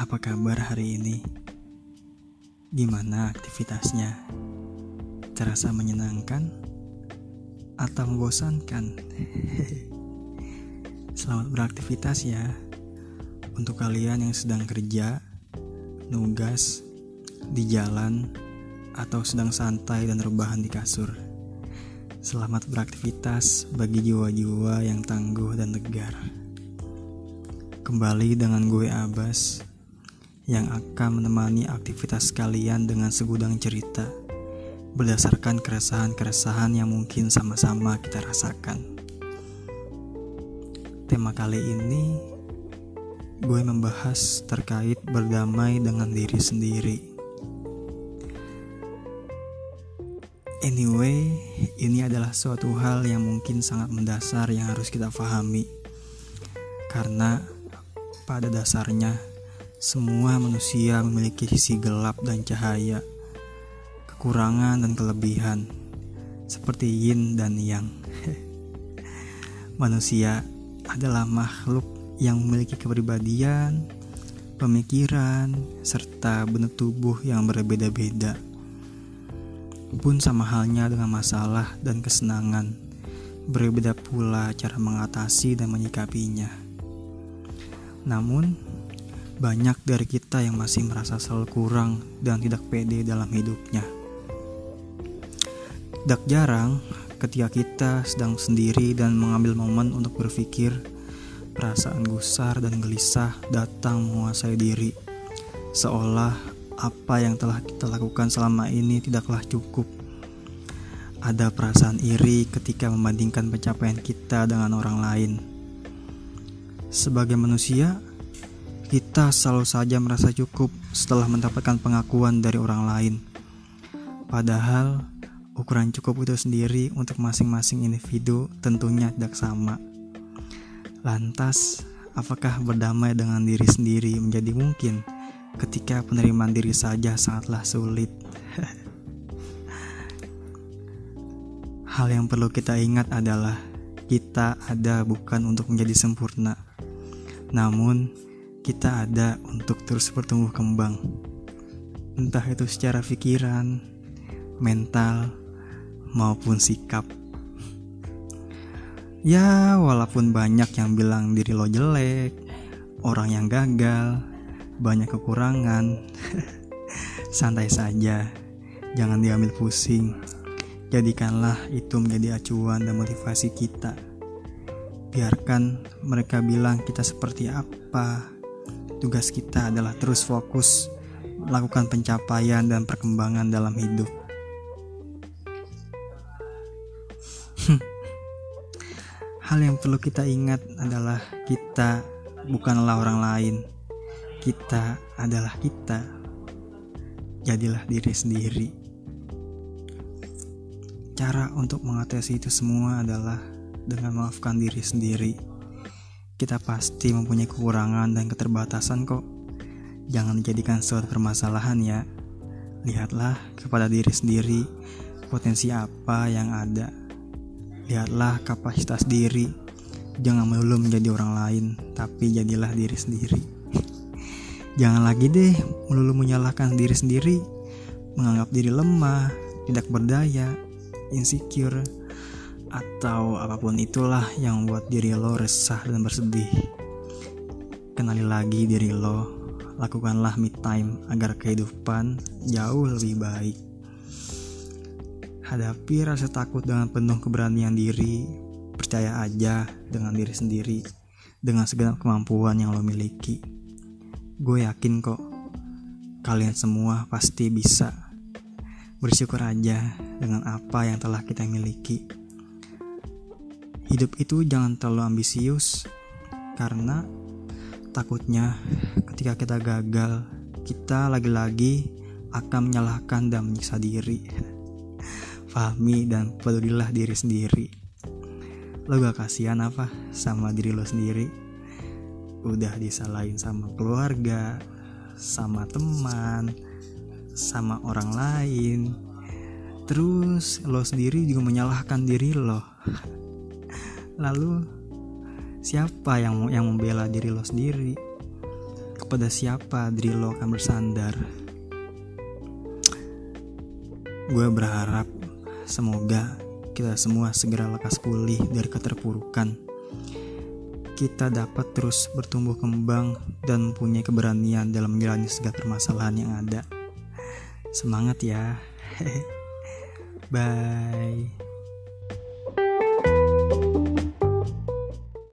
Apa kabar hari ini? Gimana aktivitasnya? Terasa menyenangkan atau membosankan? Selamat beraktivitas ya untuk kalian yang sedang kerja, nugas, di jalan, atau sedang santai dan rebahan di kasur. Selamat beraktivitas bagi jiwa-jiwa yang tangguh dan tegar. Kembali dengan gue Abbas yang akan menemani aktivitas kalian dengan segudang cerita berdasarkan keresahan-keresahan yang mungkin sama-sama kita rasakan. Tema kali ini gue membahas terkait berdamai dengan diri sendiri. Anyway, ini adalah suatu hal yang mungkin sangat mendasar yang harus kita pahami. Karena pada dasarnya semua manusia memiliki sisi gelap dan cahaya, kekurangan dan kelebihan, seperti yin dan yang. manusia adalah makhluk yang memiliki kepribadian, pemikiran, serta bentuk tubuh yang berbeda-beda. Pun sama halnya dengan masalah dan kesenangan, berbeda pula cara mengatasi dan menyikapinya. Namun, banyak dari kita yang masih merasa selalu kurang dan tidak pede dalam hidupnya. Tidak jarang ketika kita sedang sendiri dan mengambil momen untuk berpikir, perasaan gusar dan gelisah datang menguasai diri. Seolah apa yang telah kita lakukan selama ini tidaklah cukup. Ada perasaan iri ketika membandingkan pencapaian kita dengan orang lain. Sebagai manusia, kita selalu saja merasa cukup setelah mendapatkan pengakuan dari orang lain. Padahal, ukuran cukup itu sendiri untuk masing-masing individu tentunya tidak sama. Lantas, apakah berdamai dengan diri sendiri menjadi mungkin ketika penerimaan diri saja sangatlah sulit? Hal yang perlu kita ingat adalah kita ada bukan untuk menjadi sempurna, namun kita ada untuk terus bertumbuh kembang. Entah itu secara pikiran, mental, maupun sikap. Ya, walaupun banyak yang bilang diri lo jelek, orang yang gagal, banyak kekurangan. Santai saja, jangan diambil pusing. Jadikanlah itu menjadi acuan dan motivasi kita. Biarkan mereka bilang kita seperti apa, Tugas kita adalah terus fokus melakukan pencapaian dan perkembangan dalam hidup. Hal yang perlu kita ingat adalah kita bukanlah orang lain. Kita adalah kita. Jadilah diri sendiri. Cara untuk mengatasi itu semua adalah dengan memaafkan diri sendiri kita pasti mempunyai kekurangan dan keterbatasan kok. Jangan dijadikan suatu permasalahan ya. Lihatlah kepada diri sendiri potensi apa yang ada. Lihatlah kapasitas diri. Jangan melulu menjadi orang lain, tapi jadilah diri sendiri. Jangan lagi deh melulu menyalahkan diri sendiri, menganggap diri lemah, tidak berdaya, insecure, atau apa pun itulah yang membuat diri lo resah dan bersedih. Kenali lagi diri lo, lakukanlah me time agar kehidupan jauh lebih baik. Hadapi rasa takut dengan penuh keberanian diri, percaya aja dengan diri sendiri, dengan segenap kemampuan yang lo miliki. Gue yakin kok, kalian semua pasti bisa. Bersyukur aja dengan apa yang telah kita miliki Hidup itu jangan terlalu ambisius karena takutnya ketika kita gagal, kita lagi-lagi akan menyalahkan dan menyiksa diri. Fahmi dan pedulilah diri sendiri. Lo gak kasihan apa sama diri lo sendiri? Udah disalahin sama keluarga, sama teman, sama orang lain. Terus lo sendiri juga menyalahkan diri lo. Lalu siapa yang yang membela diri lo sendiri? pada siapa diri lo akan bersandar. Gue berharap semoga kita semua segera lekas pulih dari keterpurukan. Kita dapat terus bertumbuh kembang dan mempunyai keberanian dalam menjalani segala permasalahan yang ada. Semangat ya. Bye.